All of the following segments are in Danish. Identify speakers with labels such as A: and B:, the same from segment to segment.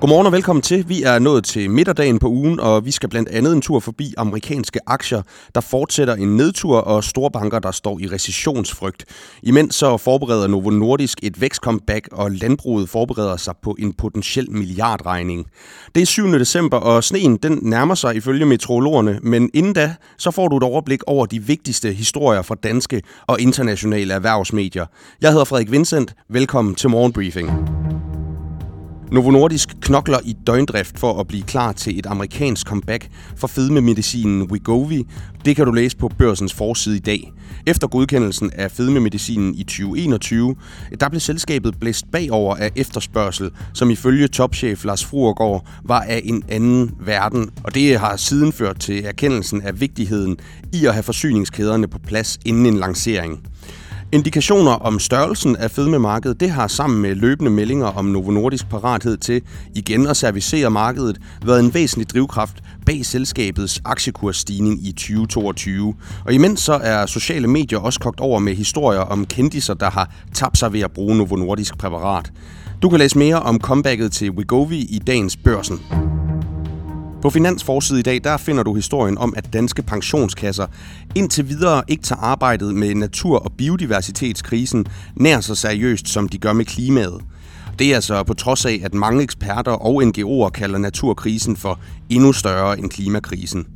A: Godmorgen og velkommen til. Vi er nået til midterdagen på ugen, og vi skal blandt andet en tur forbi amerikanske aktier, der fortsætter en nedtur, og store banker, der står i recessionsfrygt. Imens så forbereder Novo Nordisk et vækstcomeback, og landbruget forbereder sig på en potentiel milliardregning. Det er 7. december, og sneen den nærmer sig ifølge meteorologerne, men inden da, så får du et overblik over de vigtigste historier fra danske og internationale erhvervsmedier. Jeg hedder Frederik Vincent. Velkommen til Morgenbriefing. Novo Nordisk knokler i døgndrift for at blive klar til et amerikansk comeback for fedmemedicinen Wegovy. Det kan du læse på børsens forside i dag. Efter godkendelsen af fedmemedicinen i 2021, der blev selskabet blæst bagover af efterspørgsel, som ifølge topchef Lars Fruergaard var af en anden verden. Og det har siden ført til erkendelsen af vigtigheden i at have forsyningskæderne på plads inden en lancering. Indikationer om størrelsen af fedmemarkedet, det har sammen med løbende meldinger om Novo Nordisk parathed til igen at servicere markedet været en væsentlig drivkraft bag selskabets aktiekursstigning i 2022. Og imens så er sociale medier også kogt over med historier om kendiser, der har tabt sig ved at bruge Novo Nordisk præparat. Du kan læse mere om comebacket til Wegovy i dagens børsen. På Finansforside i dag, der finder du historien om, at danske pensionskasser indtil videre ikke tager arbejdet med natur- og biodiversitetskrisen nær så seriøst, som de gør med klimaet. Det er altså på trods af, at mange eksperter og NGO'er kalder naturkrisen for endnu større end klimakrisen.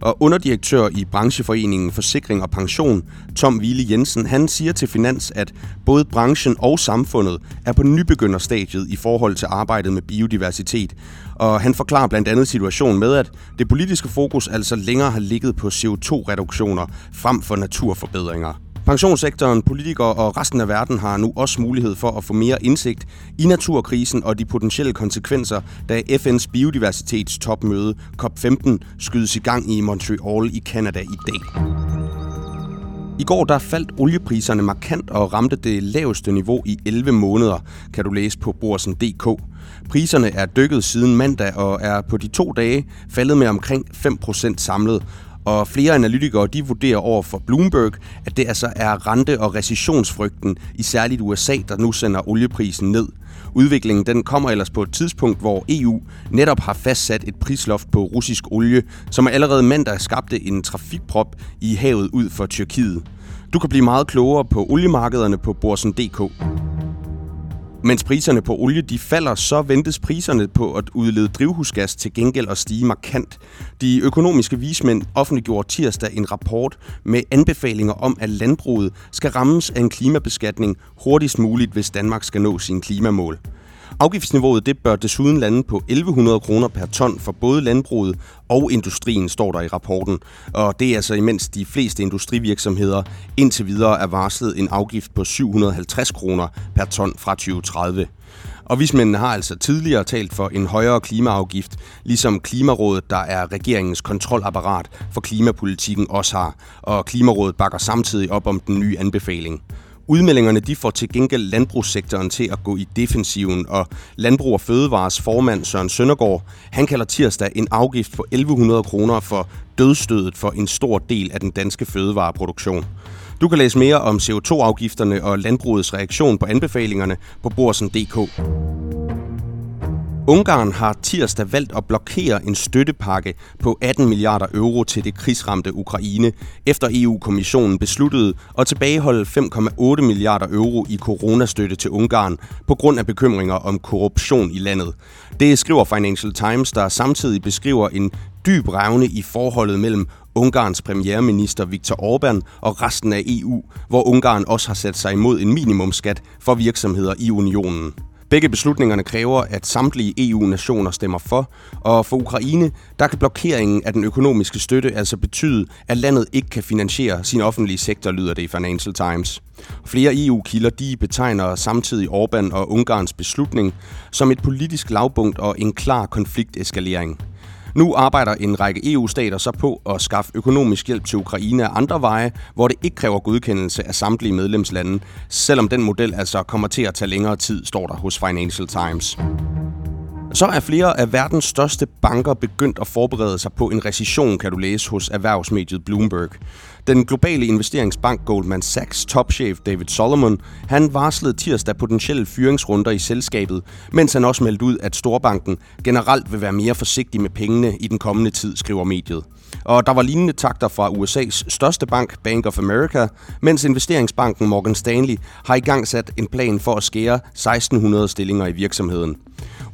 A: Og underdirektør i brancheforeningen Forsikring og Pension, Tom Wille Jensen, han siger til Finans, at både branchen og samfundet er på nybegynderstadiet i forhold til arbejdet med biodiversitet. Og han forklarer blandt andet situationen med, at det politiske fokus altså længere har ligget på CO2-reduktioner frem for naturforbedringer. Pensionssektoren, politikere og resten af verden har nu også mulighed for at få mere indsigt i naturkrisen og de potentielle konsekvenser, da FN's biodiversitetstopmøde COP15 skydes i gang i Montreal i Canada i dag. I går der faldt oliepriserne markant og ramte det laveste niveau i 11 måneder, kan du læse på borsen.dk. Priserne er dykket siden mandag og er på de to dage faldet med omkring 5% samlet, og flere analytikere de vurderer over for Bloomberg, at det altså er rente- og recessionsfrygten i særligt USA, der nu sender olieprisen ned. Udviklingen den kommer ellers på et tidspunkt, hvor EU netop har fastsat et prisloft på russisk olie, som allerede mandag skabte en trafikprop i havet ud for Tyrkiet. Du kan blive meget klogere på oliemarkederne på borsen.dk. Mens priserne på olie de falder, så ventes priserne på at udlede drivhusgas til gengæld at stige markant. De økonomiske vismænd offentliggjorde tirsdag en rapport med anbefalinger om, at landbruget skal rammes af en klimabeskatning hurtigst muligt, hvis Danmark skal nå sine klimamål. Afgiftsniveauet det bør desuden lande på 1100 kroner per ton for både landbruget og industrien, står der i rapporten. Og det er altså imens de fleste industrivirksomheder indtil videre er varslet en afgift på 750 kroner per ton fra 2030. Og vismændene har altså tidligere talt for en højere klimaafgift, ligesom Klimarådet, der er regeringens kontrolapparat for klimapolitikken, også har. Og Klimarådet bakker samtidig op om den nye anbefaling. Udmeldingerne de får til gengæld landbrugssektoren til at gå i defensiven, og Landbrug og Fødevares formand Søren Søndergaard, han kalder tirsdag en afgift på 1100 kroner for dødstødet for en stor del af den danske fødevareproduktion. Du kan læse mere om CO2-afgifterne og landbrugets reaktion på anbefalingerne på borsen.dk. Ungarn har tirsdag valgt at blokere en støttepakke på 18 milliarder euro til det krigsramte Ukraine, efter EU-kommissionen besluttede at tilbageholde 5,8 milliarder euro i coronastøtte til Ungarn på grund af bekymringer om korruption i landet. Det skriver Financial Times, der samtidig beskriver en dyb revne i forholdet mellem Ungarns premierminister Viktor Orbán og resten af EU, hvor Ungarn også har sat sig imod en minimumskat for virksomheder i unionen. Begge beslutningerne kræver, at samtlige EU-nationer stemmer for, og for Ukraine, der kan blokeringen af den økonomiske støtte altså betyde, at landet ikke kan finansiere sin offentlige sektor, lyder det i Financial Times. Flere EU-kilder de betegner samtidig Orbán og Ungarns beslutning som et politisk lavpunkt og en klar konflikteskalering. Nu arbejder en række EU-stater så på at skaffe økonomisk hjælp til Ukraine af andre veje, hvor det ikke kræver godkendelse af samtlige medlemslande, selvom den model altså kommer til at tage længere tid, står der hos Financial Times. Så er flere af verdens største banker begyndt at forberede sig på en recession, kan du læse hos erhvervsmediet Bloomberg. Den globale investeringsbank Goldman Sachs topchef David Solomon, han varslede tirsdag potentielle fyringsrunder i selskabet, mens han også meldte ud, at Storbanken generelt vil være mere forsigtig med pengene i den kommende tid, skriver mediet. Og der var lignende takter fra USA's største bank, Bank of America, mens investeringsbanken Morgan Stanley har i gang sat en plan for at skære 1600 stillinger i virksomheden.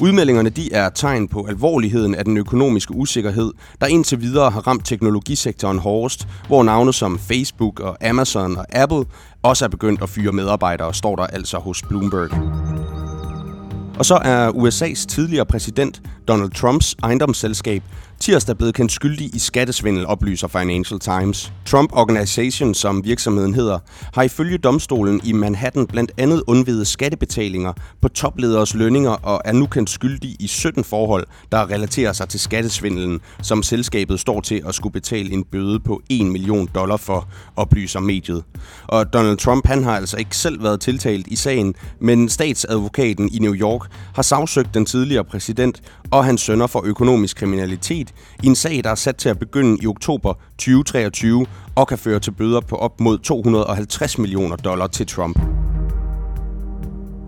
A: Udmeldingerne de er tegn på alvorligheden af den økonomiske usikkerhed, der indtil videre har ramt teknologisektoren hårdest, hvor navne som Facebook og Amazon og Apple også er begyndt at fyre medarbejdere, står der altså hos Bloomberg. Og så er USA's tidligere præsident Donald Trumps ejendomsselskab tirsdag blevet kendt skyldig i skattesvindel, oplyser Financial Times. Trump Organization, som virksomheden hedder, har ifølge domstolen i Manhattan blandt andet undvidet skattebetalinger på toplederes lønninger og er nu kendt skyldig i 17 forhold, der relaterer sig til skattesvindelen, som selskabet står til at skulle betale en bøde på 1 million dollar for, oplyser mediet. Og Donald Trump han har altså ikke selv været tiltalt i sagen, men statsadvokaten i New York har sagsøgt den tidligere præsident og hans sønner for økonomisk kriminalitet i en sag, der er sat til at begynde i oktober 2023 og kan føre til bøder på op mod 250 millioner dollar til Trump.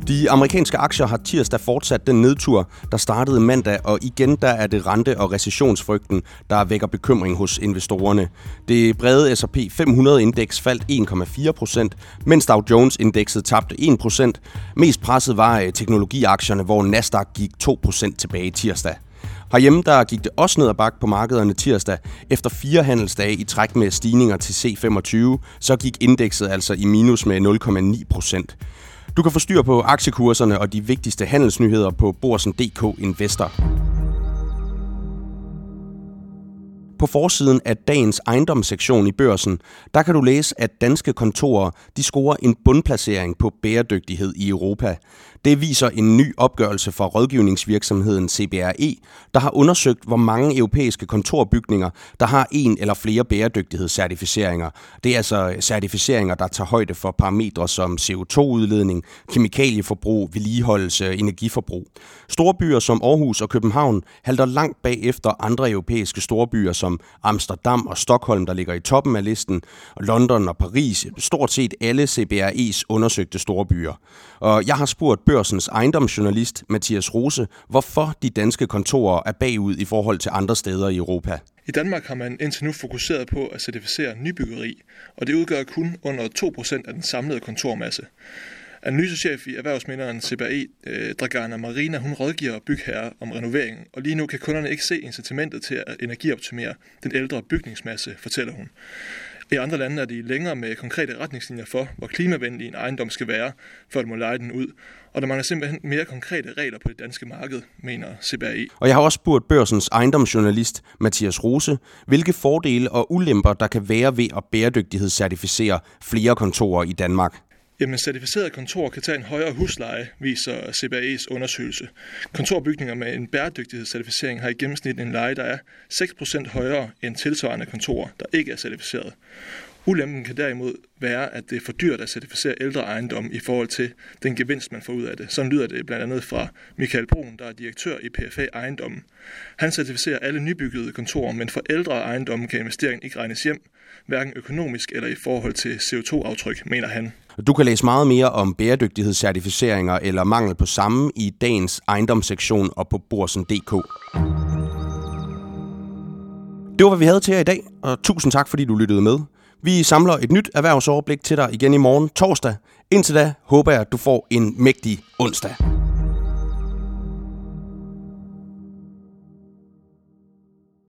A: De amerikanske aktier har tirsdag fortsat den nedtur, der startede mandag, og igen der er det rente- og recessionsfrygten, der vækker bekymring hos investorerne. Det brede S&P 500-indeks faldt 1,4 procent, mens Dow Jones-indekset tabte 1 procent. Mest presset var øh, teknologiaktierne, hvor Nasdaq gik 2 procent tilbage tirsdag. Herhjemme der gik det også ned ad bakke på markederne tirsdag. Efter fire handelsdage i træk med stigninger til C25, så gik indekset altså i minus med 0,9 procent. Du kan få styr på aktiekurserne og de vigtigste handelsnyheder på Borsen.dk Investor. På forsiden af dagens ejendomssektion i børsen, der kan du læse, at danske kontorer de scorer en bundplacering på bæredygtighed i Europa. Det viser en ny opgørelse fra rådgivningsvirksomheden CBRE, der har undersøgt, hvor mange europæiske kontorbygninger, der har en eller flere bæredygtighedscertificeringer. Det er altså certificeringer, der tager højde for parametre som CO2-udledning, kemikalieforbrug, vedligeholdelse, energiforbrug. Store byer som Aarhus og København halter langt bagefter andre europæiske storbyer som Amsterdam og Stockholm, der ligger i toppen af listen, og London og Paris, stort set alle CBRE's undersøgte storbyer. Og jeg har spurgt Børsens ejendomsjournalist Mathias Rose, hvorfor de danske kontorer er bagud i forhold til andre steder i Europa.
B: I Danmark har man indtil nu fokuseret på at certificere nybyggeri, og det udgør kun under 2% af den samlede kontormasse. Analysechef i erhvervsminderen CBE, eh, øh, Dragana Marina, hun rådgiver bygherrer om renovering, og lige nu kan kunderne ikke se incitamentet til at energioptimere den ældre bygningsmasse, fortæller hun. I andre lande er de længere med konkrete retningslinjer for, hvor klimavenlig en ejendom skal være, før du må lege den ud. Og der mangler simpelthen mere konkrete regler på det danske marked, mener CBRE.
A: Og jeg har også spurgt børsens ejendomsjournalist Mathias Rose, hvilke fordele og ulemper der kan være ved at bæredygtighedscertificere flere kontorer i Danmark.
B: Jamen, certificerede kontor kan tage en højere husleje, viser CBA's undersøgelse. Kontorbygninger med en bæredygtighedscertificering har i gennemsnit en leje, der er 6% højere end tilsvarende kontorer, der ikke er certificeret. Ulempen kan derimod være, at det er for dyrt at certificere ældre ejendom i forhold til den gevinst, man får ud af det. Sådan lyder det blandt andet fra Michael Brun, der er direktør i PFA Ejendommen. Han certificerer alle nybyggede kontorer, men for ældre ejendomme kan investeringen ikke regnes hjem, hverken økonomisk eller i forhold til CO2-aftryk, mener han.
A: Du kan læse meget mere om bæredygtighedscertificeringer eller mangel på samme i dagens ejendomssektion og på borsen.dk. Det var, hvad vi havde til jer i dag, og tusind tak, fordi du lyttede med. Vi samler et nyt erhvervsoverblik til dig igen i morgen torsdag. Indtil da håber jeg, at du får en mægtig onsdag.